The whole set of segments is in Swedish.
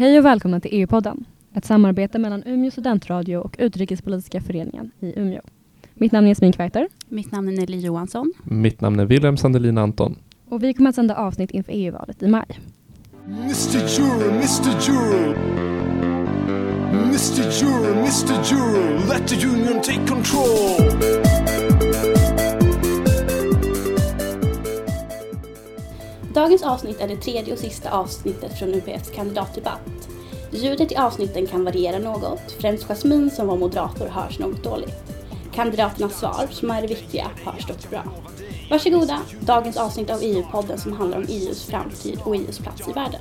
Hej och välkomna till EU-podden, ett samarbete mellan Umeå studentradio och Utrikespolitiska föreningen i Umeå. Mitt namn är Jasmin Kvarter. Mitt namn är Nelly Johansson. Mitt namn är Wilhelm Sandelin Anton. Och vi kommer att sända avsnitt inför EU-valet i maj. Mr. Euro, Mr. Euro. Mr. Euro, Mr. Euro. Let the union take control. Dagens avsnitt är det tredje och sista avsnittet från UPFs kandidatdebatt. Ljudet i avsnitten kan variera något, främst Jasmin som var moderator hörs något dåligt. Kandidaternas svar, som är det viktiga, hörs dock bra. Varsågoda, dagens avsnitt av EU-podden som handlar om EUs framtid och EUs plats i världen.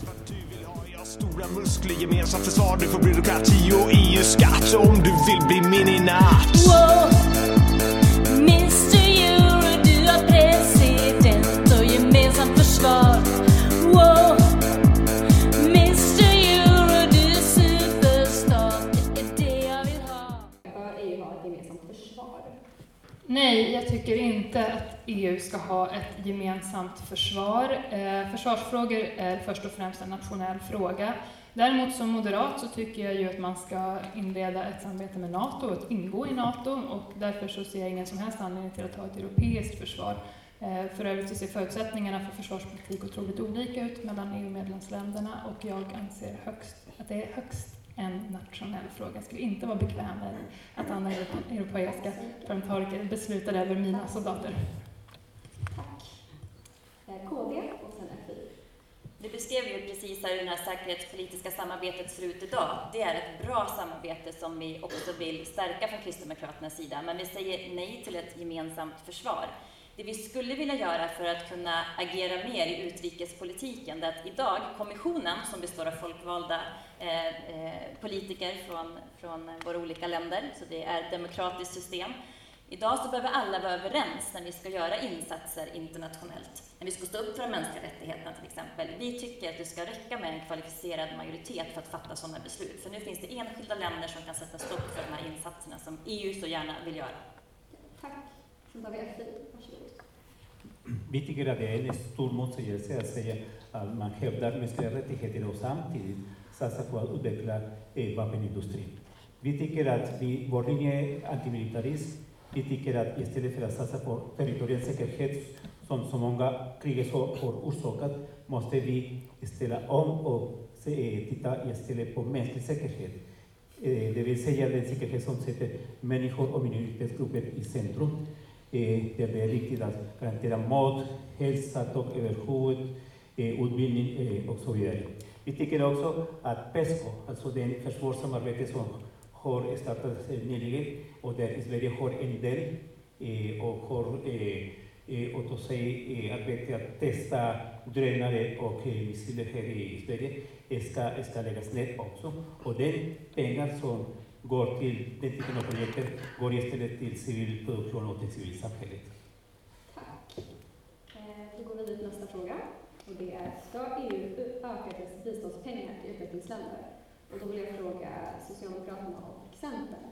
Stora muskler, gemensamt försvar, du får byråkrati och EU-skatt om du vill bli min i natt. Wow. Mr försvar. Wow. Mr Euro, du är superstar. Det är det jag vill ha. Nej, jag tycker inte att EU ska ha ett gemensamt försvar. Eh, försvarsfrågor är först och främst en nationell fråga. Däremot som moderat så tycker jag ju att man ska inleda ett samarbete med NATO och att ingå i NATO och därför så ser jag ingen som helst anledning till att ha ett europeiskt försvar. Eh, för övrigt så ser förutsättningarna för försvarspolitik otroligt olika ut mellan EU-medlemsländerna och jag anser högst, att det är högst en nationell fråga. Jag skulle inte vara bekväm med att andra europe- europeiska parlamentariker beslutade över mina soldater. Du beskrev ju precis hur det här säkerhetspolitiska samarbetet ser ut idag. Det är ett bra samarbete som vi också vill stärka från Kristdemokraternas sida, men vi säger nej till ett gemensamt försvar. Det vi skulle vilja göra för att kunna agera mer i utrikespolitiken, det är att idag, kommissionen som består av folkvalda eh, eh, politiker från, från våra olika länder, så det är ett demokratiskt system, Idag så behöver alla vara överens när vi ska göra insatser internationellt. När vi ska stå upp för de mänskliga rättigheterna till exempel. Vi tycker att det ska räcka med en kvalificerad majoritet för att fatta sådana beslut. För nu finns det enskilda länder som kan sätta stopp för de här insatserna som EU så gärna vill göra. Vi tycker att det är en stor motsägelse att säga att man hävdar mänskliga rättigheter och samtidigt satsar på att utveckla eh, vapenindustrin. Vi tycker att vi, vår linje är antimilitarism. Vi tycker att istället för att satsa på territoriell säkerhet, som så många krig har orsakat, måste vi ställa om och se, eh, titta istället på mänsklig säkerhet. Eh, det vill säga den säkerhet som sätter människor och minoritetsgrupper i centrum. Eh, där det är viktigt att garantera mat, hälsa, tak över huvudet, eh, utbildning eh, och så vidare. Vi tycker också att PESCO, alltså det försvarssamarbete som har startats eh, nyligen och där Sverige har en del eh, och har åtagit eh, sig eh, eh arbete att testa drönare och eh, missiler här i Sverige eh, ska, ska läggas ner också. Och den pengar som går till den typen av projekter går istället till civil produktion och till civilsamhället. Vi går vidare till nästa fråga. Och det är, ska EU öka dess biståndspengar till utvecklingsländer? Och då vill jag fråga Socialdemokraterna och Centern.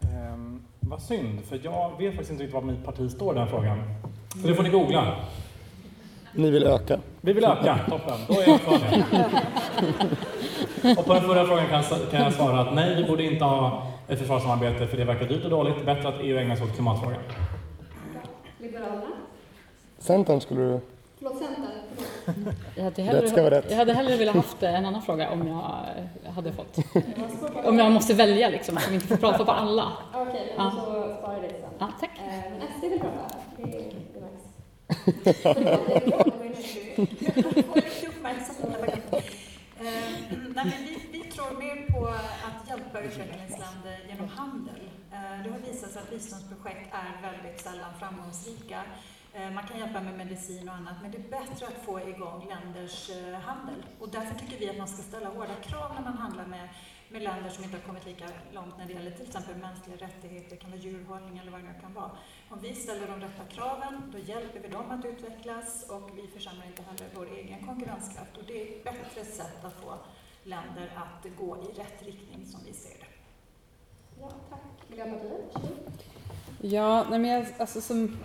Ehm, vad synd, för jag vet faktiskt inte riktigt var mitt parti står i den frågan. Så det får ni googla. Ni vill öka? Vi vill öka, toppen. Då är jag kvar det. Och på den förra frågan kan, jag- kan jag svara att nej, vi borde inte ha ett försvarssamarbete för det verkar dyrt och dåligt. Bättre att EU ägnar sig åt klimatfrågan. Liberalerna? Centern skulle du... Förlåt, Centern. Jag hade, Rätt ska vara hellre, rätt. jag hade hellre velat haft en annan fråga om jag hade fått. Om jag måste välja liksom, som inte får prata på alla. Okej, Ja. så sparar vi det sen. Ja, tack. Eh, Men SD vill prata. Det är, det är nice. Förlåt, det är bra. Det var ju Eh, nej, men vi, vi tror mer på att utvecklingsland utvecklingsländer genom handel. Eh, det har visat sig att biståndsprojekt är väldigt sällan framgångsrika. Eh, man kan hjälpa med medicin och annat, men det är bättre att få igång länders eh, handel. Och därför tycker vi att man ska ställa hårda krav när man handlar med, med länder som inte har kommit lika långt när det gäller till exempel mänskliga rättigheter, kan vara djurhållning eller vad det nu kan vara. Om vi ställer de rätta kraven, då hjälper vi dem att utvecklas och vi försämrar inte heller vår egen konkurrenskraft. Och det är ett bättre sätt att få länder att gå i rätt riktning som vi ser det. Ja, tack. Miljöpartiet. Ja, nej men jag, alltså som,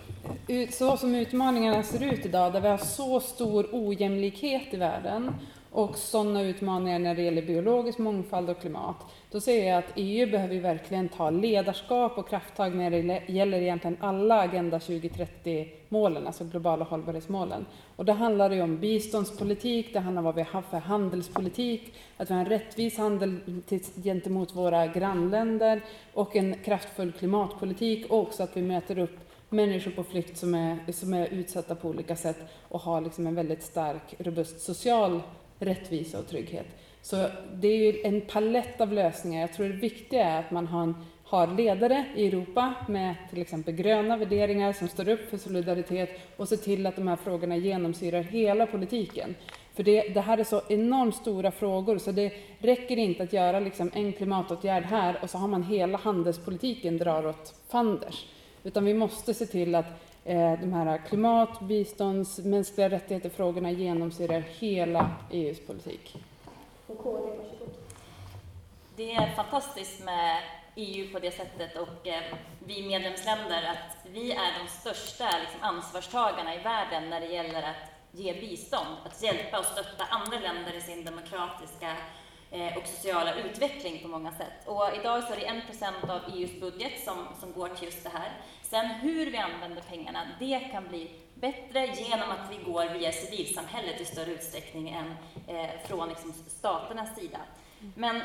så som utmaningarna ser ut idag, där vi har så stor ojämlikhet i världen och sådana utmaningar när det gäller biologisk mångfald och klimat, då ser jag att EU behöver verkligen ta ledarskap och krafttag när det gäller egentligen alla Agenda 2030-målen, alltså globala hållbarhetsmålen. Och det handlar ju om biståndspolitik, det handlar om vad vi har för handelspolitik, att vi har en rättvis handel gentemot våra grannländer och en kraftfull klimatpolitik och också att vi möter upp människor på flykt som är, som är utsatta på olika sätt och har liksom en väldigt stark, robust social rättvisa och trygghet. Så det är ju en palett av lösningar. Jag tror det viktiga är att man har, en, har ledare i Europa med till exempel gröna värderingar som står upp för solidaritet och ser till att de här frågorna genomsyrar hela politiken. För det, det här är så enormt stora frågor så det räcker inte att göra liksom en klimatåtgärd här och så har man hela handelspolitiken drar åt fanders. Utan vi måste se till att de här klimat, bistånds, mänskliga rättigheter-frågorna genomsyrar hela EUs politik. Det är fantastiskt med EU på det sättet och eh, vi medlemsländer att vi är de största liksom, ansvarstagarna i världen när det gäller att ge bistånd, att hjälpa och stötta andra länder i sin demokratiska eh, Eh, och sociala utveckling på många sätt. Och idag så är det 1 % av EUs budget som, som går till just det här. Sen hur vi använder pengarna, det kan bli bättre genom att vi går via civilsamhället i större utsträckning än eh, från liksom, staternas sida. Men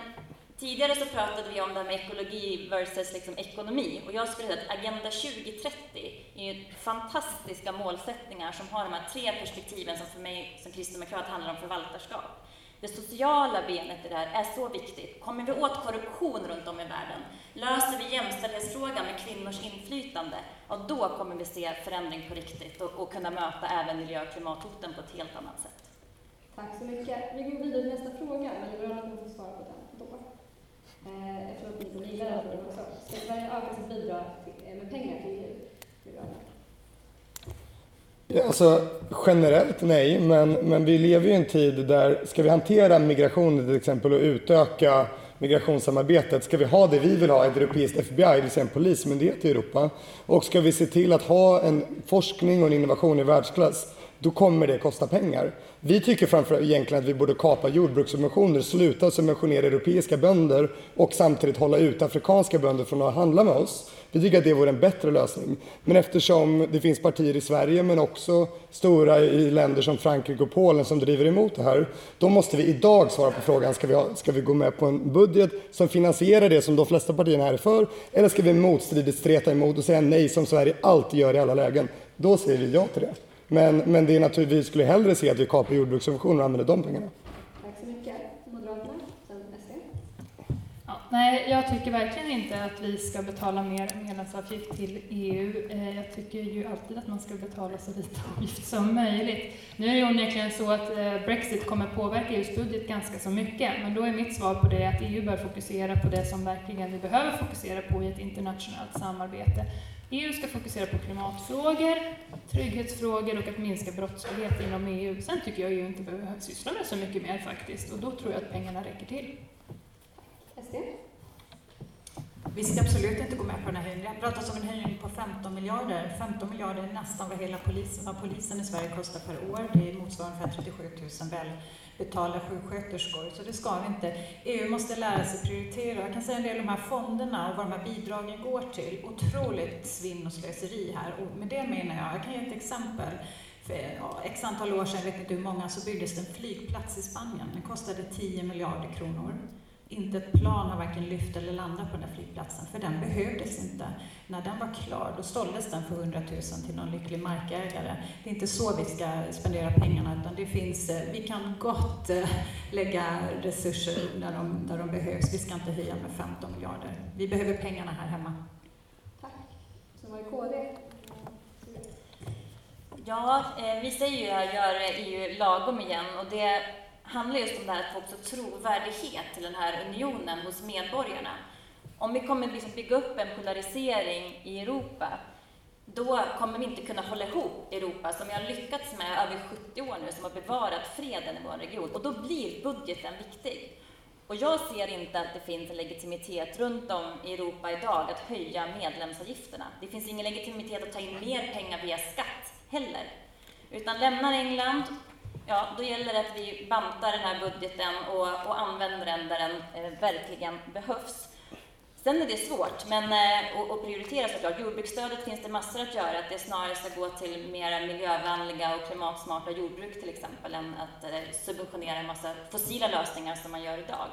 tidigare så pratade vi om det här med ekologi versus liksom, ekonomi och jag skulle säga att Agenda 2030 är fantastiska målsättningar som har de här tre perspektiven som för mig som kristdemokrat handlar om förvaltarskap. Det sociala benet i det här är så viktigt. Kommer vi åt korruption runt om i världen, löser vi jämställdhetsfrågan med kvinnors inflytande, ja då kommer vi se förändring på riktigt och, och kunna möta även miljö och klimathoten på ett helt annat sätt. Tack så mycket. Vi går vidare till nästa fråga, men Liberalerna kommer få svara på den då. Eh, eftersom ni gillar den frågan också. Ska Sverige öka sitt bidrag med pengar till EU? Ja, Alltså, generellt nej, men, men vi lever ju i en tid där ska vi hantera migrationen till exempel och utöka migrationssamarbetet, ska vi ha det vi vill ha, ett europeiskt FBI, det vill säga en polismyndighet i Europa, och ska vi se till att ha en forskning och en innovation i världsklass, då kommer det kosta pengar. Vi tycker framförallt egentligen att vi borde kapa jordbrukssubventioner, sluta subventionera europeiska bönder och samtidigt hålla ut afrikanska bönder från att handla med oss. Vi tycker att det vore en bättre lösning. Men eftersom det finns partier i Sverige men också stora i länder som Frankrike och Polen som driver emot det här, då måste vi idag svara på frågan, ska vi, ha, ska vi gå med på en budget som finansierar det som de flesta partierna här är för, eller ska vi motstridigt streta emot och säga nej som Sverige alltid gör i alla lägen? Då säger vi ja till det. Men, men det är naturligtvis, vi skulle hellre se att vi kapar jordbrukssubventioner och använder de pengarna. Tack så mycket. Moderaterna, sen SD. Ja, nej, jag tycker verkligen inte att vi ska betala mer medlemsavgift till EU. Eh, Jag tycker ju alltid att man ska betala så lite avgift som möjligt. Nu är det onekligen så att eh, Brexit kommer påverka EUs budget ganska så mycket, men då är mitt svar på det att EU bör fokusera på det som verkligen vi behöver fokusera på i ett internationellt samarbete. EU ska fokusera på klimatfrågor, trygghetsfrågor och att minska brottslighet inom EU. Sen tycker jag ju inte behöver syssla med så mycket mer faktiskt och då tror jag att pengarna räcker till. Vi ska absolut inte gå med på den här höjningen. Det har pratats om en höjning på 15 miljarder. 15 miljarder är nästan vad hela polisen, vad polisen i Sverige kostar per år. Det motsvarar ungefär 37 000 betala sjuksköterskor. Så det ska vi inte. EU måste lära sig prioritera. Jag kan säga en del om de här fonderna och vad de här bidragen går till. Otroligt svinn och slöseri här. Och med det menar jag, jag kan ge ett exempel. För ja, x antal år sedan, jag vet inte hur många, så byggdes det en flygplats i Spanien. Den kostade 10 miljarder kronor. Inte ett plan har varken lyft eller landat på den här flygplatsen, för den behövdes inte. När den var klar, då såldes den för 100 000 till någon lycklig markägare. Det är inte så vi ska spendera pengarna, utan det finns, eh, vi kan gott eh, lägga resurser där de, där de behövs. Vi ska inte höja med 15 miljarder. Vi behöver pengarna här hemma. Sen var det KD. Ja, eh, vi säger ju här, gör EU lagom igen och det handlar just om det här att få också trovärdighet till den här unionen hos medborgarna. Om vi kommer liksom bygga upp en polarisering i Europa, då kommer vi inte kunna hålla ihop Europa som vi har lyckats med över 70 år nu, som har bevarat freden i vår region. Och då blir budgeten viktig. Och jag ser inte att det finns en legitimitet runt om i Europa idag att höja medlemsavgifterna. Det finns ingen legitimitet att ta in mer pengar via skatt heller. Utan lämnar England ja, då gäller det att vi bantar den här budgeten och, och använder den där den eh, verkligen behövs. Sen är det svårt men, eh, att, prioritera såklart. Jordbruksstödet finns det massor att göra, att det snarare ska gå till mer miljövänliga och klimatsmarta jordbruk till exempel, än att eh, subventionera en massa fossila lösningar som man gör idag.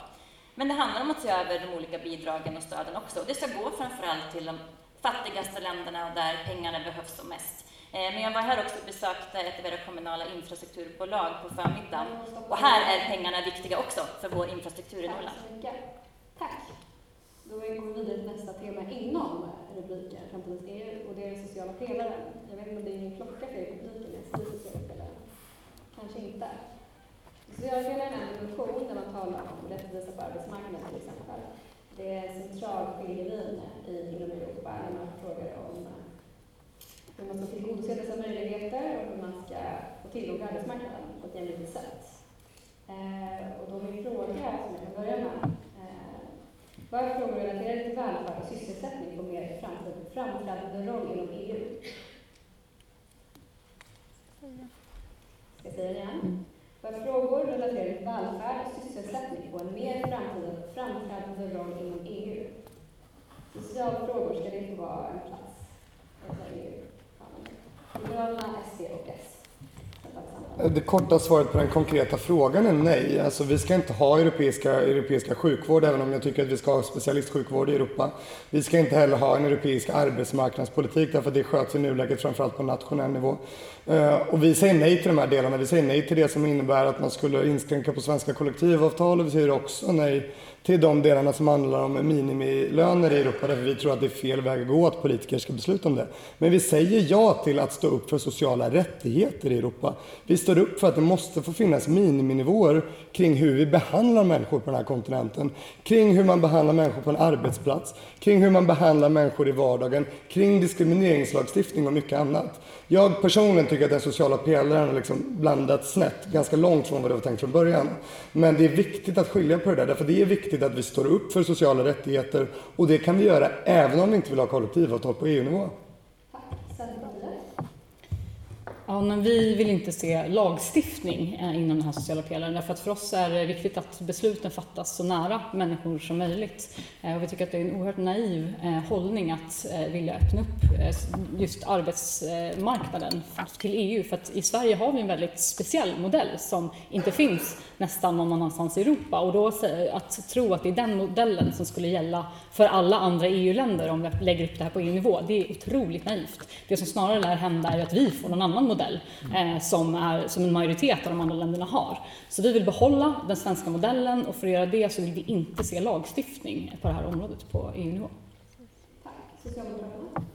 Men det handlar om att se över de olika bidragen och stöden också. Det ska gå framförallt till de fattigaste länderna och där pengarna behövs som mest. Eh, Men jag var här också och besökte ett av era kommunala infrastrukturbolag på förmiddagen. Och här är pengarna viktiga också för vår infrastruktur i Norrland. Tack så mycket. Tack. Då går vi vidare till nästa tema inom rubriken Framtidens EU och det är den sociala pelaren. Jag vet inte om det är min klocka för er i publiken, jag skriver sociala pelaren. Kanske inte. Sociala pelaren är en dimension där man talar om rättvisa på arbetsmarknaden till exempel. Det är en central skiljelinje i- Europa när man frågar om hur man ska tillgodose dessa möjligheter och hur man ska få tillgång till arbetsmarknaden på ett jämlikt sätt. Eh, och då min fråga som jag kan börja med. Eh, vad är frågor relaterade till välfärd och sysselsättning på mer framträdande roll inom EU? Ska jag säga det igen? Vad är frågor relaterade till välfärd och sysselsättning på en mer framträdande roll inom EU? Socialfrågor, ska det få vara en plats i EU? Liberalerna, SD och S. Det korta svaret på den konkreta frågan är nej. Alltså, vi ska inte ha europeiska, europeiska sjukvård, även om jag tycker att vi ska ha specialistsjukvård i Europa. Vi ska inte heller ha en europeisk arbetsmarknadspolitik, därför att det sköts i nuläget framförallt på nationell nivå. Eh, och vi säger nej till de här delarna. Vi säger nej till det som innebär att man skulle inskränka på svenska kollektivavtal och vi säger också nej till de delarna som handlar om minimilöner i Europa, därför vi tror att det är fel väg att gå att politiker ska besluta om det. Men vi säger ja till att stå upp för sociala rättigheter i Europa. Vi står upp för att det måste få finnas miniminivåer kring hur vi behandlar människor på den här kontinenten, kring hur man behandlar människor på en arbetsplats, kring hur man behandlar människor i vardagen, kring diskrimineringslagstiftning och mycket annat. Jag personligen tycker att den sociala pelaren har liksom blandats snett, ganska långt från vad det var tänkt från början. Men det är viktigt att skilja på det där, därför det är viktigt att vi står upp för sociala rättigheter och det kan vi göra även om vi inte vill ha kollektivavtal på EU-nivå. Ja, men vi vill inte se lagstiftning eh, inom den här sociala pelaren därför att för oss är det viktigt att besluten fattas så nära människor som möjligt. Eh, och vi tycker att det är en oerhört naiv eh, hållning att vilja öppna upp just arbetsmarknaden till EU för att i Sverige har vi en väldigt speciell modell som inte finns nästan någon annanstans i Europa och då att tro att det är den modellen som skulle gälla för alla andra EU-länder om vi lägger upp det här på EU-nivå, det är otroligt naivt. Det som snarare lär hända är att vi får någon annan modell eh, som, är, som en majoritet av de andra länderna har. Så vi vill behålla den svenska modellen och för att göra det så vill vi inte se lagstiftning på det här området på EU-nivå. Socialdemokraterna.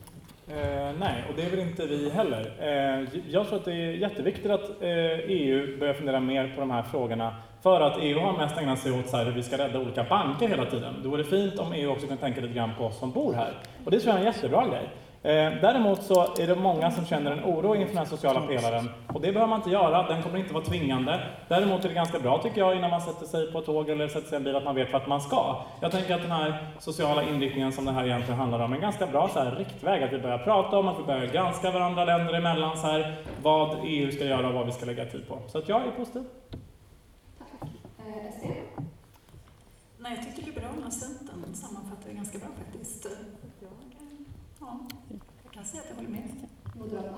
Eh, nej, och det är väl inte vi heller. Eh, jag tror att det är jätteviktigt att eh, EU börjar fundera mer på de här frågorna. För att EU har mest ägnat sig åt så här, hur vi ska rädda olika banker hela tiden. Då vore det fint om EU också kunde tänka lite grann på oss som bor här. Och det tror jag är en jättebra grej. Eh, däremot så är det många som känner en oro inför den sociala pelaren. Och det behöver man inte göra, den kommer inte vara tvingande. Däremot är det ganska bra tycker jag innan man sätter sig på ett tåg eller sätter sig i en bil att man vet vart man ska. Jag tänker att den här sociala inriktningen som det här egentligen handlar om är en ganska bra så här, riktväg. Att vi börjar prata om, att vi börjar granska varandra länder emellan så här, vad EU ska göra och vad vi ska lägga tid på. Så att jag är positiv. Eh, SD. Nej, jag tycker Liberalerna och Centern sammanfattar det ganska bra faktiskt. Jag, ja, jag kan säga att jag håller med. Moderaterna.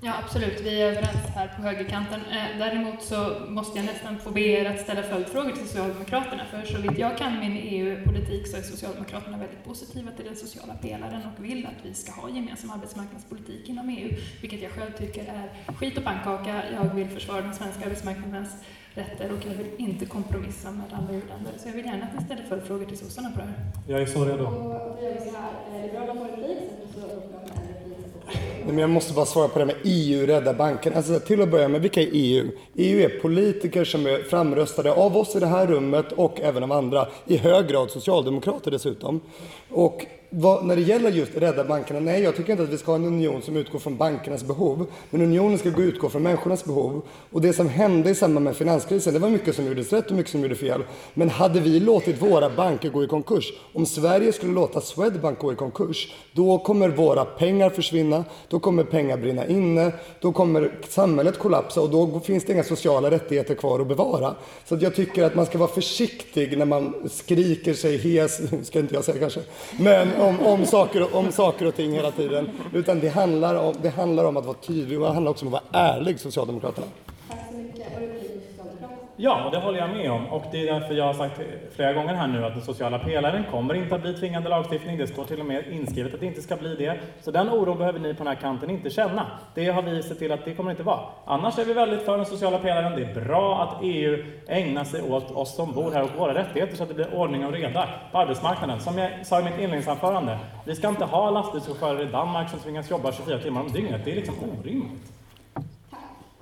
Ja, absolut. Vi är överens här på högerkanten. Eh, däremot så måste jag nästan få be er att ställa följdfrågor till Socialdemokraterna. För så vitt jag kan min EU-politik så är Socialdemokraterna väldigt positiva till den sociala pelaren och vill att vi ska ha gemensam arbetsmarknadspolitik inom EU, vilket jag själv tycker är skit och pannkaka. Jag vill försvara den svenska arbetsmarknadens rätter och jag vill inte kompromissa med andra EU-länder. Så jag vill gärna att ni ställer följdfrågor till sossarna på det här. Jag är så redo. Och då gör vi så här. Eh, Liberalerna får replik, sen får Socialdemokraterna en replik. sen får Nej, men jag måste bara svara på det med EU rädda banken. Alltså, till att börja med, vilka är EU? EU är politiker som är framröstade av oss i det här rummet och även av andra, i hög grad socialdemokrater dessutom. Och vad, när det gäller just rädda bankerna, nej jag tycker inte att vi ska ha en union som utgår från bankernas behov. Men unionen ska gå utgå från människornas behov. Och det som hände i samband med finanskrisen, det var mycket som gjordes rätt och mycket som gjordes fel. Men hade vi låtit våra banker gå i konkurs, om Sverige skulle låta Swedbank gå i konkurs, då kommer våra pengar försvinna, då kommer pengar brinna inne, då kommer samhället kollapsa och då finns det inga sociala rättigheter kvar att bevara. Så att jag tycker att man ska vara försiktig när man skriker sig hes, ska inte jag säga kanske, men om, om, saker, om saker och ting hela tiden. Utan det handlar om, det handlar om att vara tydlig och det handlar också om att vara ärlig, Socialdemokraterna. Tack så mycket. Och det blir Socialdemokraterna. Ja, och det håller jag med om. Och det är därför jag har sagt flera gånger här nu att den sociala pelaren kommer inte att bli tvingande lagstiftning. Det står till och med inskrivet att det inte ska bli det. Så den oron behöver ni på den här kanten inte känna. Det har vi sett till att det kommer inte vara. Annars är vi väldigt för den sociala pelaren. Det är bra att EU ägnar sig åt oss som bor här och våra rättigheter så att det blir ordning och reda på arbetsmarknaden. Som jag sa i mitt inledningsanförande, vi ska inte ha lastbilschaufförer i Danmark som tvingas jobba 24 timmar om dygnet. Det är liksom orimligt.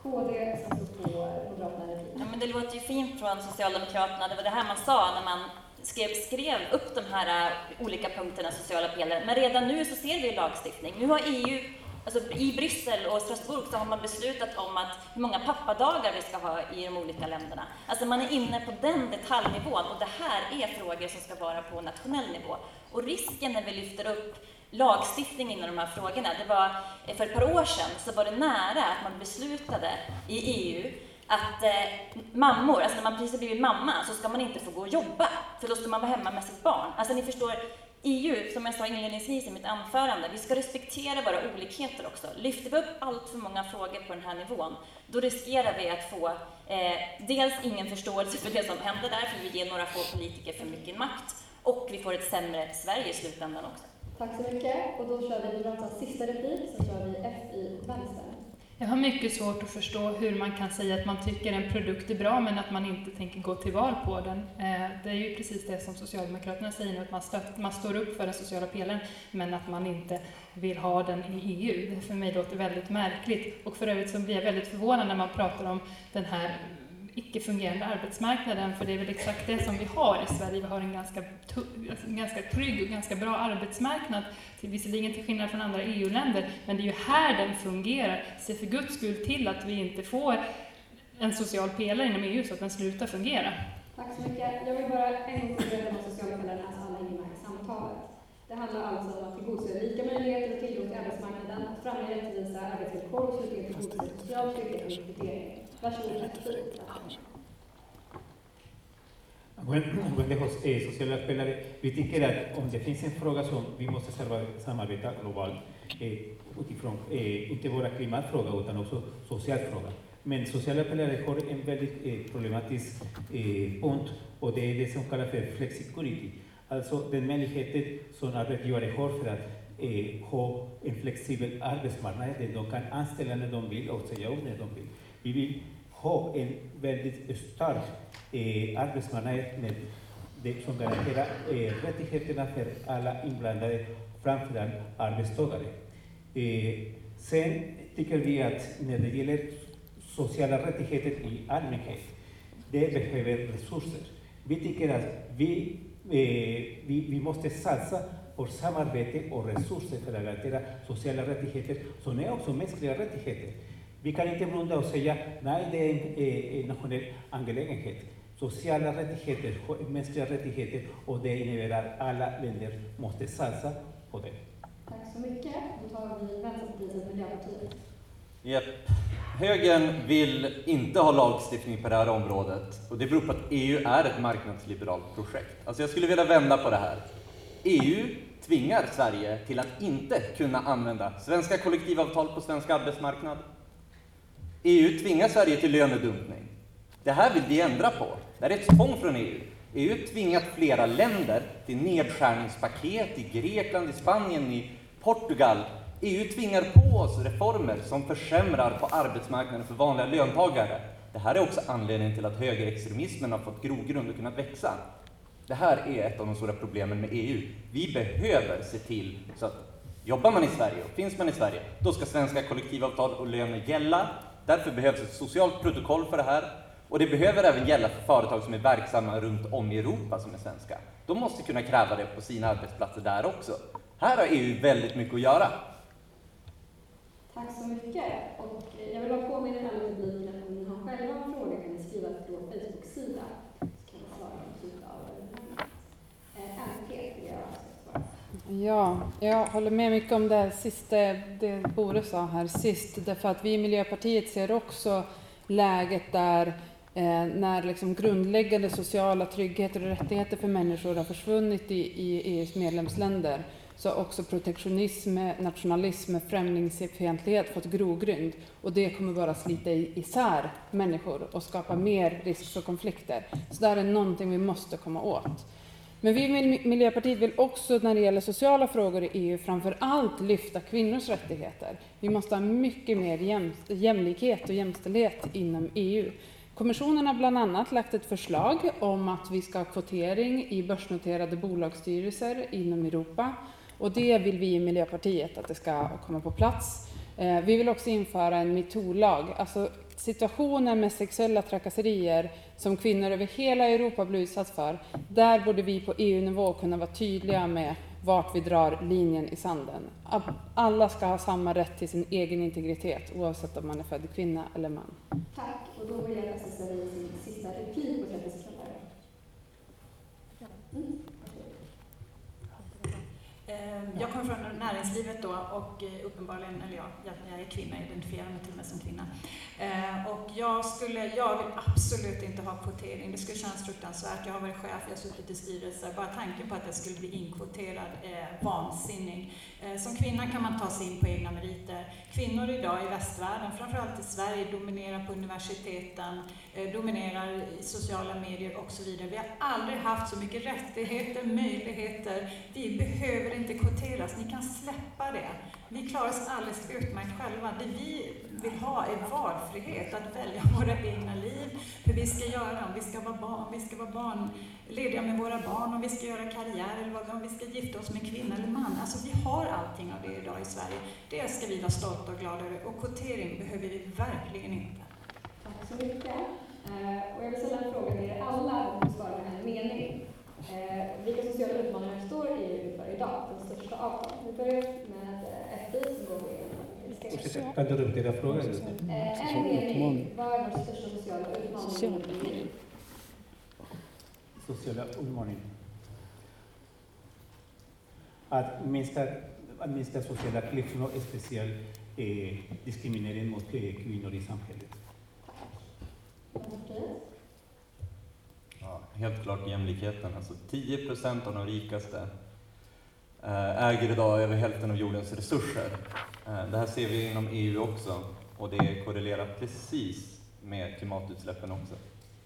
KD satsar på Moderaterna i Ja, men det låter ju fint från Socialdemokraterna. Det var det här man sa när man skrev, skrev upp de här eh, olika punkterna, sociala pelaren. Men redan nu så ser vi lagstiftning. Nu har EU, alltså i Bryssel och Strasbourg, så har man beslutat om att hur många pappadagar vi ska ha i de olika länderna. Alltså man är inne på den detaljnivån och det här är frågor som ska vara på nationell nivå. Och risken när vi lyfter upp lagstiftning inom de här frågorna, det var eh, för ett par år sedan så var det nära att man beslutade i EU att eh, mammor, alltså när man precis har blivit mamma så ska man inte få gå och jobba, för då ska man vara hemma med sitt barn. Alltså ni förstår, EU, som jag sa inledningsvis i mitt anförande, vi ska respektera våra olikheter också. Lyfter vi upp allt för många frågor på den här nivån, då riskerar vi att få eh, dels ingen förståelse för det som händer där, för vi ger några få politiker för mycket makt, och vi får ett sämre Sverige i slutändan också. Tack så mycket. Och då kör vi vi sista replik, så kör vi F i vänster. Jag har mycket svårt att förstå hur man kan säga att man tycker en produkt är bra men att man inte tänker gå till val på den. Eh, det är ju precis det som Socialdemokraterna säger nu, att man, stött, man står upp för den sociala pelaren men att man inte vill ha den i EU. Det för mig låter väldigt märkligt. Och för övrigt så blir jag väldigt förvånad när man pratar om den här icke-fungerande arbetsmarknaden, för det är väl exakt det som vi har i Sverige. Vi har en ganska, alltså en ganska trygg och ganska bra arbetsmarknad, till, visserligen till skillnad från andra EU-länder, men det är ju här den fungerar. Se för guds skull till att vi inte får en social pelare inom EU så att den slutar fungera. Tack så mycket. Jag vill bara en gång till vad sociala pelaren alltså så alla i samtalet. Det handlar alltså om att tillgodose lika möjligheter och tillgång till arbetsmarknaden, att främja rättvisa arbetsvillkor och slutligen tillgodose social trygghet och rekrytering. Bueno, bueno, Jos- eh, sociala pelare, vi tycker att om det finns en samarbeta globalt eh, eh, inte bara klimatfråga utan också social. Men sociala pelare har en väldigt eh, problematisk eh, och det är det som flexicurity. Alltså den möjligheten som arbetsgivare en flexibel arbetsmarknad de kan anställa när de och de. Vi vill ha en väldigt stark eh, arbetsmarknad som garanterar eh, rättigheterna för alla inblandade, framförallt arbetstagare. Eh, sen tycker vi att när det gäller sociala rättigheter i allmänhet, det behöver resurser. Vi tycker att vi, eh, vi, vi måste satsa på samarbete och resurser för att garantera sociala rättigheter som är också mänskliga rättigheter. Vi kan inte blunda och säga nej, det är en, eh, en nationell angelägenhet. Sociala rättigheter, mänskliga rättigheter och det innebär att alla länder måste satsa på det. Tack så mycket. Då tar vi Vänsterpartiet och Miljöpartiet. Japp. Högern vill inte ha lagstiftning på det här området och det beror på att EU är ett marknadsliberalt projekt. Alltså jag skulle vilja vända på det här. EU tvingar Sverige till att inte kunna använda svenska kollektivavtal på svensk arbetsmarknad. EU tvingar Sverige till lönedumpning. Det här vill vi ändra på. Det här är ett tvång från EU. EU har tvingat flera länder till nedskärningspaket i Grekland, i Spanien, i Portugal. EU tvingar på oss reformer som försämrar på arbetsmarknaden för vanliga löntagare. Det här är också anledningen till att högerextremismen har fått grogrund och kunnat växa. Det här är ett av de stora problemen med EU. Vi behöver se till så att jobbar man i Sverige och finns man i Sverige, då ska svenska kollektivavtal och löner gälla. Därför behövs ett socialt protokoll för det här. Och det behöver även gälla för företag som är verksamma runt om i Europa som är svenska. De måste kunna kräva det på sina arbetsplatser där också. Här har EU väldigt mycket att göra. Tack så mycket. Och jag vill bara påminna alla publiken att om ni har själva en fråga kan ni skriva till vår Facebook-sida. Så kan vi svara på typ av eh, MP vill jag också svara. Ja, jag håller med mycket om det sista det Bore sa här sist. Därför att vi i Miljöpartiet ser också läget där eh, när liksom grundläggande sociala tryggheter och rättigheter för människor har försvunnit i, i EUs medlemsländer så har också protektionism, nationalism, främlingsfientlighet fått grogrund. Och det kommer bara slita isär människor och skapa mer risk för konflikter. Så det här är någonting vi måste komma åt. Men vi i Miljöpartiet vill också när det gäller sociala frågor i EU framför allt lyfta kvinnors rättigheter. Vi måste ha mycket mer jäm, jämlikhet och jämställdhet inom EU. Kommissionen har bland annat lagt ett förslag om att vi ska ha kvotering i börsnoterade bolagsstyrelser inom Europa. Och det vill vi i Miljöpartiet att det ska komma på plats. Eh, vi vill också införa en metoo-lag. Alltså situationer med sexuella trakasserier som kvinnor över hela Europa blir utsatt för. Där borde vi på EU-nivå kunna vara tydliga med vart vi drar linjen i sanden. Alla ska ha samma rätt till sin egen integritet oavsett om man är född kvinna eller man. Tack. Och då vill jag läsa sin sista replik på 30 sekunder. Mm. Eh, Jag kommer från näringslivet då och eh, uppenbarligen, eller ja, jag är kvinna, jag identifierar mig till och med som kvinna. Eh, Och jag, skulle, jag vill absolut inte ha kvotering, det skulle kännas fruktansvärt. Jag har varit chef, jag har suttit i styrelser. Bara tanken på att jag skulle bli inkvoterad är vansinnig. Eh, Som kvinna kan man ta sig in på egna meriter. Kvinnor idag i västvärlden, framförallt i Sverige, dominerar på universiteten, eh, dominerar i sociala medier och så vidare. Vi har aldrig haft så mycket rättigheter, möjligheter. Vi behöver inte kvoteras, ni kan släppa det. Vi klarar oss alldeles utmärkt själva. Det vi vill ha är valfrihet, att välja våra egna liv, hur vi ska göra, om vi ska vara barn, om vi ska vara barn, lediga med våra barn, om vi ska göra karriär eller vad- om vi ska gifta oss med kvinna eller man. Alltså vi har allting av det idag i Sverige. Det ska vi vara stolta och glada över och kvotering behöver vi verkligen inte. Tack så mycket. Eh, och jag vill ställa en fråga till er alla och svara med en mening. Eh, vilka sociala utmaningar den största av dem. Vi börjar med eh, FI som går med Ursäkta, Kan du repetera frågan? Eh, En mening. Vad är vår största sociala utmaning? Sociala utmaning. Att minska, att minska sociala klyftor speciellt eh, diskriminering mot eh, kvinnor i samhället. Ja, helt klart jämlikheten. Alltså 10 procent av de rikaste äger idag över hälften av jordens resurser. Eh, Det här ser vi inom EU också och det korrelerar precis med klimatutsläppen också.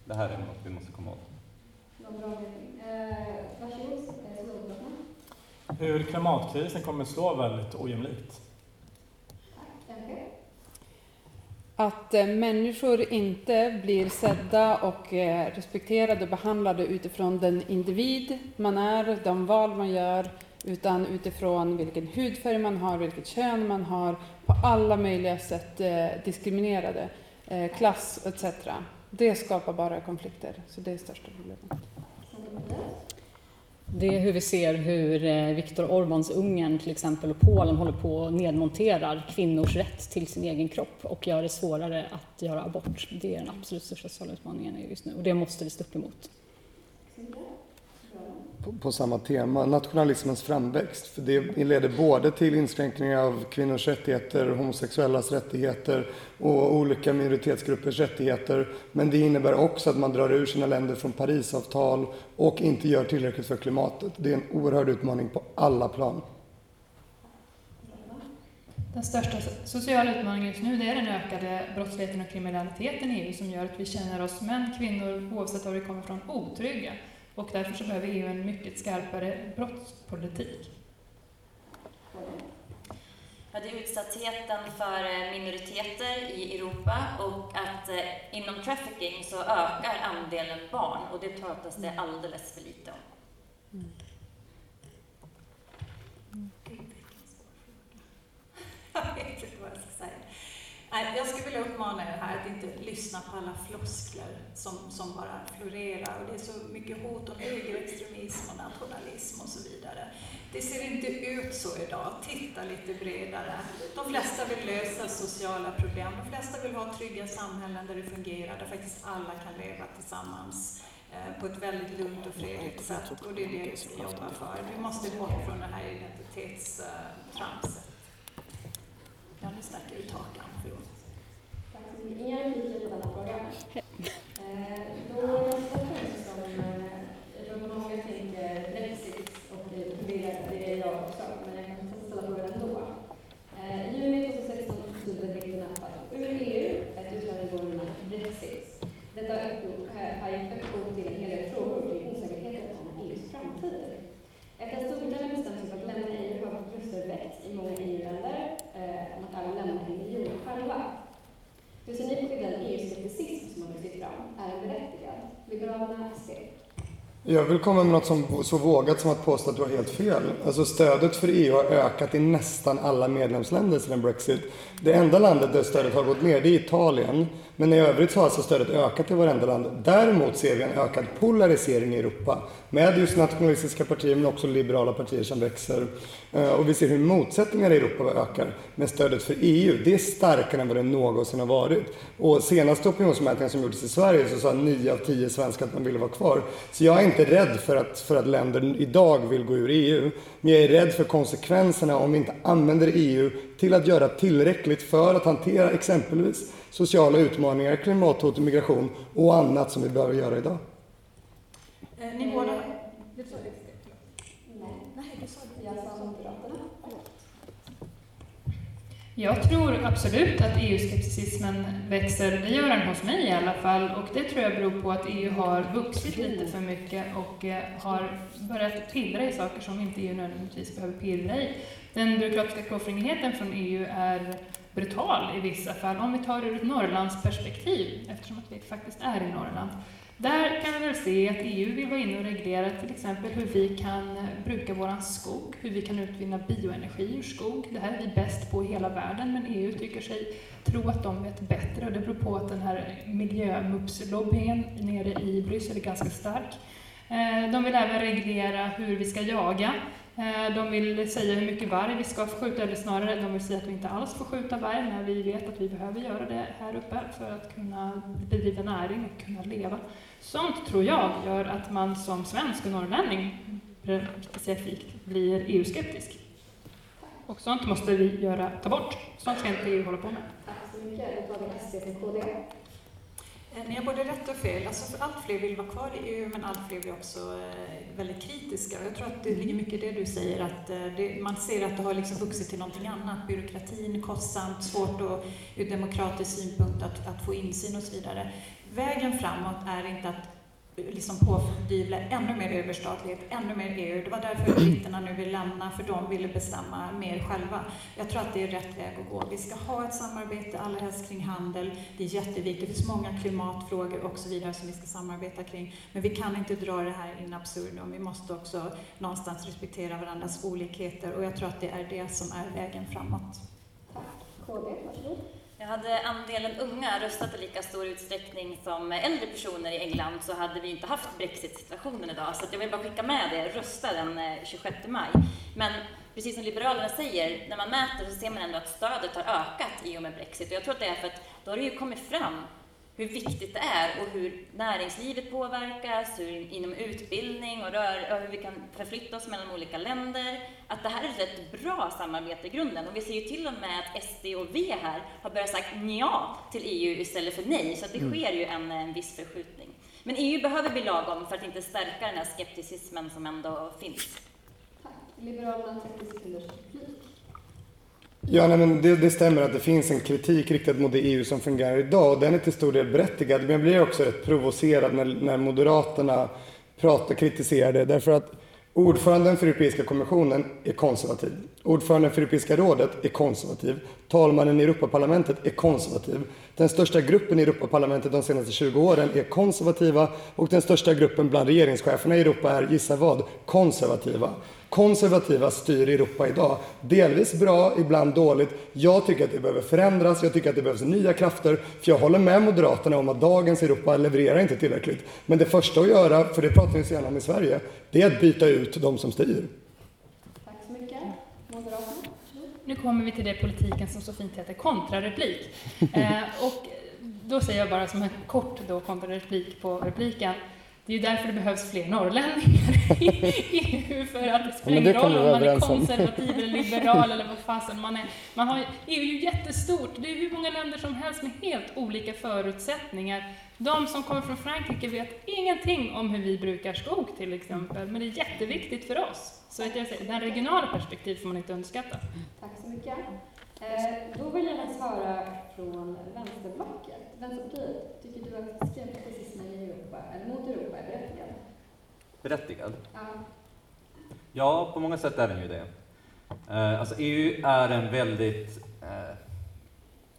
Det här är något vi måste komma åt. Eh, eh. Hur klimatkrisen kommer slå väldigt ojämlikt. Att eh, människor inte blir sedda och eh, respekterade och behandlade utifrån den individ man är, de val man gör, utan utifrån vilken hudfärg man har, vilket kön man har, på alla möjliga sätt eh, diskriminerade, eh, klass etc. Det skapar bara konflikter, så det är största problemet. Det är hur vi ser hur eh, Viktor Orbáns Ungern till exempel och Polen håller på och nedmonterar kvinnors rätt till sin egen kropp och gör det svårare att göra abort. Det är den absolut största sociala utmaningen just nu och det måste vi stå upp emot på, på samma tema, nationalismens framväxt. För det leder både till inskränkningar av kvinnors rättigheter, homosexuellas rättigheter och olika minoritetsgruppers rättigheter. Men det innebär också att man drar ur sina länder från Parisavtal och inte gör tillräckligt för klimatet. Det är en oerhörd utmaning på alla plan. Den största sociala utmaningen just nu det är den ökade brottsligheten och kriminaliteten i EU som gör att vi känner oss män, kvinnor, oavsett var vi kommer ifrån, otrygga. Och därför så behöver EU en mycket skarpare brottspolitik. Ja, det är utsattheten för eh, minoriteter i Europa och att eh, inom trafficking så ökar andelen barn och det pratas det alldeles för lite om. Jag vet inte vad jag ska säga. Nej, jag skulle vilja uppmana er här att inte lyssna på alla floskler som, som bara florerar. Och det är så mycket hot om högerextremism och nationalism och så vidare. Det ser inte ut så idag. Titta lite bredare. De flesta vill lösa sociala problem. De flesta vill ha trygga samhällen där det fungerar, där faktiskt alla kan leva tillsammans. eh, på ett väldigt lugnt och fredligt sätt och det är det vi ska jobba för. Vi måste bort från det här identitetstramset. Ja, nu stack jag ut hakan, förlåt. Inga repliker på denna fråga. Eh, Då nästa punkt som eh, jag tror att många tänker Brexit och det är det är jag också, men jag kan ställa frågan ändå. Eh, I juni 2016 beslutade britterna att ur EU, ett utträde i under namnet Brexit. Detta har upphov- eh, har gett upphov till en hel del frågor kring osäkerheten om EUs framtid. Efter att Storbritannien bestämt sig för att lämna EU har röster väckts i många EU-länder eh, om att även lämna unionen själva. Hur ser ni på den EU-skepticism som har vuxit fram? Är den berättigad? Liberalerna, SD. Jag vill komma med något som, så vågat som att påstå att du har helt fel. Alltså stödet för EU har ökat i nästan alla medlemsländer sedan Brexit. Det enda landet där stödet har gått ner det är Italien. Men i övrigt så har alltså stödet ökat i varenda land. Däremot ser vi en ökad polarisering i Europa med just nationalistiska partier men också liberala partier som växer. Eh, och vi ser hur motsättningar i Europa ökar. Men stödet för EU, det är starkare än vad det någonsin har varit. Och senaste opinionsmätningen som gjordes i Sverige så sa 9 av 10 svenskar att man ville vara kvar. Så jag är inte rädd för att, för att länder idag vill gå ur EU. Men jag är rädd för konsekvenserna om vi inte använder EU till att göra tillräckligt för att hantera exempelvis sociala utmaningar, klimathot och migration och annat som vi behöver göra idag. Eh, Ni båda... Nej, nej, du sa det. Jag sa Moderaterna. Jag tror absolut att EU-skepticismen växer. Det gör den hos mig i alla fall. Och det tror jag beror på att EU har vuxit lite för mycket och eh, har börjat pillra i saker som inte EU nödvändigtvis behöver pillra i. Den byråkratiska klåfingrigheten från EU är brutal i vissa fall. Om vi tar det ur ett Norrlandsperspektiv, eftersom att vi faktiskt är i Norrland. Där kan vi väl se att EU vill vara inne och reglera till exempel hur vi kan eh, bruka vår skog, hur vi kan utvinna bioenergi ur skog. Det här är vi bäst på i hela världen, men EU tycker sig tro att de vet bättre och det beror på att den här miljömupslobbyn nere i Bryssel är ganska stark. Eh, de vill även reglera hur vi ska jaga. Eh, de vill säga hur mycket varg vi ska få skjuta, eller snarare de vill säga att vi inte alls får skjuta varg när vi vet att vi behöver göra det här uppe för att kunna bedriva näring och kunna leva. Sånt tror jag gör att man som svensk och norrlänning specifikt blir EU-skeptisk. Och sånt måste vi göra, ta bort. Sånt ska inte EU hålla på med. Tack så mycket. Då tar vi SD KD. Eh, ni har både rätt och fel. Alltså, för allt fler vill vara kvar i EU, men allt fler blir också eh, väldigt kritiska. Jag tror att det ligger mycket i det du säger, att eh, det, man ser att det har liksom vuxit till någonting annat. Byråkratin, kostsamt, svårt att, ur demokratisk synpunkt att, att få insyn och så vidare. Vägen framåt är inte att liksom pådyvla ännu mer överstatlighet, ännu mer EU. Det var därför britterna nu vill lämna, för de ville bestämma mer själva. Jag tror att det är rätt väg att gå. Vi ska ha ett samarbete, allra helst kring handel. Det är jätteviktigt. Det finns många klimatfrågor och så vidare som vi ska samarbeta kring. Men vi kan inte dra det här in absurdum. Vi måste också någonstans respektera varandras olikheter och jag tror att det är det som är vägen framåt. KD, varsågod. Jag hade andelen unga röstat i lika stor utsträckning som äldre personer i England så hade vi inte haft Brexit-situationen idag. Så att jag vill bara skicka med det, rösta den eh, 26 maj. Men precis som Liberalerna säger, när man mäter så ser man ändå att stödet har ökat i och med Brexit. Och jag tror att det är för att då har det ju kommit fram hur viktigt det är och hur näringslivet påverkas, hur inom utbildning och, rör, och hur vi kan förflytta oss mellan olika länder. Att det här är ett rätt bra samarbete i grunden. Och vi ser ju till och med att SD och V här har börjat sagt ja till EU istället för nej. Så att det Mm. sker ju en, en viss förskjutning. Men EU behöver bli lagom för att inte stärka den här skepticismen som ändå finns. Liberalerna 30 sekunders replik. Ja, nej, men det, det stämmer att det finns en kritik riktad mot det EU som fungerar idag och den är till stor del berättigad. Men jag blir också rätt provocerad när, när Moderaterna pratar, kritiserar det. Därför att ordföranden för Europeiska kommissionen är konservativ. Ordföranden för Europeiska rådet är konservativ. Talmannen i Europaparlamentet är konservativ. Den största gruppen i Europaparlamentet de senaste 20 åren är konservativa och den största gruppen bland regeringscheferna i Europa är, gissa vad, konservativa. Konservativa styr Europa idag. Delvis bra, ibland dåligt. Jag tycker att det behöver förändras, jag tycker att det behövs nya krafter. För jag håller med Moderaterna om att dagens Europa levererar inte tillräckligt. Men det första att göra, för det pratar vi så gärna om i Sverige, det är att byta ut de som styr. Tack så mycket. Moderaterna. Nu kommer vi till det politiken som så fint heter kontrareplik. Eh, och då säger jag bara som en kort då kontrareplik på repliken. Det är ju därför det behövs fler norrlänningar i EU, för att det spelar men det ingen kan roll om man är konservativ eller liberal eller vad fasen man är. Man har, EU är ju jättestort, det är hur många länder som helst med helt olika förutsättningar. De som kommer från Frankrike vet ingenting om hur vi brukar skog till exempel, men det är jätteviktigt för oss. Så att jag säger, den regionala perspektiv får man inte underskatta. Tack så mycket. Eh, då vill jag höra från vänsterblocket. Vänsterpartiet, tycker du att skepticismen i Europa, eller mot Europa, är berättigad? Berättigad? Ja. Ja, på många sätt är den ju det. Eh, Alltså EU är en väldigt eh,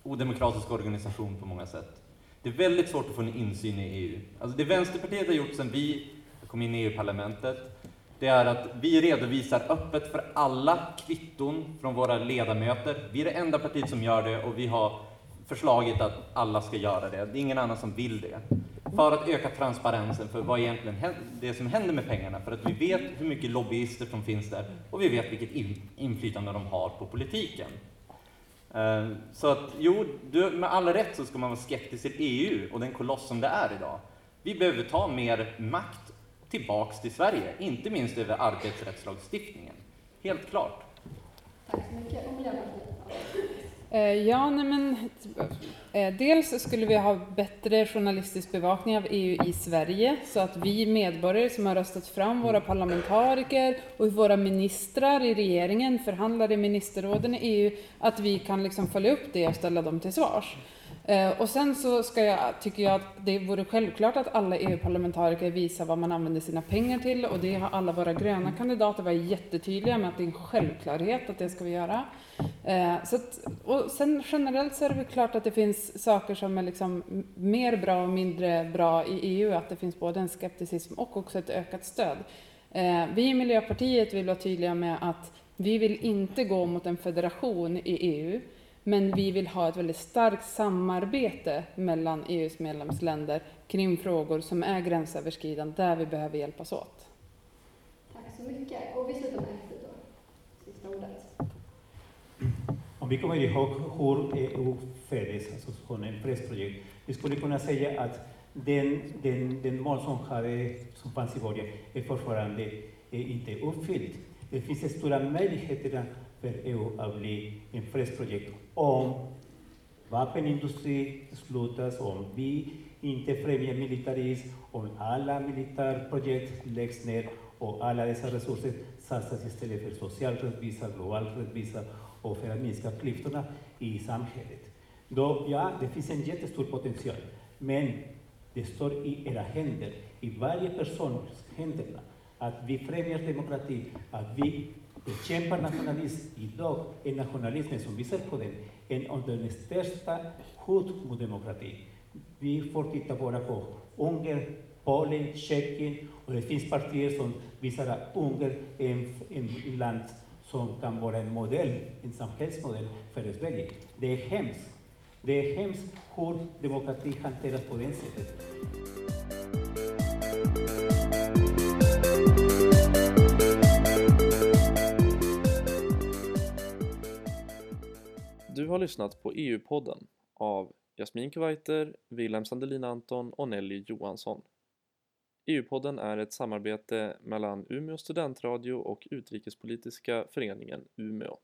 odemokratisk organisation på många sätt. Det är väldigt svårt att få en insyn i EU. Alltså det Vänsterpartiet har gjort sedan vi kom in i EU-parlamentet, det är att vi redovisar öppet för alla kvitton från våra ledamöter. Vi är det enda partiet som gör det och vi har förslagit att alla ska göra det. Det är ingen annan som vill det. För att öka transparensen för vad egentligen händer, det som händer med pengarna. För att vi vet hur mycket lobbyister som finns där och vi vet vilket in, inflytande de har på politiken. Eh, så att jo, du, med all rätt så ska man vara skeptisk till EU och den koloss som det är idag. Vi behöver ta mer makt tillbaks till Sverige, inte minst över arbetsrättslagstiftningen. Helt klart. Tack så mycket. Och Miljöpartiet? Eh, ja, nej men, eh, dels skulle vi ha bättre journalistisk bevakning av EU i Sverige så att vi medborgare som har röstat fram våra parlamentariker och våra ministrar i regeringen förhandlar i ministerråden i EU, att vi kan liksom följa upp det och ställa dem till svars. Eh, och sen så ska jag, tycker jag att det vore självklart att alla EU-parlamentariker visar vad man använder sina pengar till och det har alla våra gröna kandidater varit jättetydliga med att det är en självklarhet att det ska vi göra. Eh, så att, och sen generellt så är det väl klart att det finns saker som är liksom mer bra och mindre bra i EU, att det finns både en skepticism och också ett ökat stöd. Eh, vi i Miljöpartiet vill vara tydliga med att vi vill inte gå mot en federation i EU, men vi vill ha ett väldigt starkt samarbete mellan EUs medlemsländer kring frågor som är gränsöverskridande, där vi behöver hjälpas åt. Tack så mycket. Och vi slutar med Estrid då. Sista ordet. Om vi kommer ihåg hur EU föddes, alltså som en fredsprojekt, vi skulle kunna säga att den, den, den mål som, hade, som fanns i början är fortfarande är inte uppfylld. Det finns stora möjligheter EU att bli en fredsprojekt om vapenindustri slutas, om vi inte främjar militarism, om alla militärprojekt läggs ner och alla dessa resurser satsas istället för social rättvisa, global rättvisa och för att minska klyftorna i samhället. Då, ja, det finns en jättestor potential, men det står i era händer, i varje persons händer, att vi främjar demokrati, att vi bekämpar nationalism. Idag är nationalismen, som vi ser på den, en av de största. Vi får titta bara på Ungern, Polen, Tjeckien och det finns partier som visar att en, land som kan vara en modell, en samhällsmodell för Sverige. Det är hemskt. Det är hemskt. Du har lyssnat på EU-podden av Jasmin Kuwaiter, Wilhelm Sandelin Anton och Nelly Johansson. EU-podden är ett samarbete mellan Umeå studentradio och Utrikespolitiska föreningen Umeå.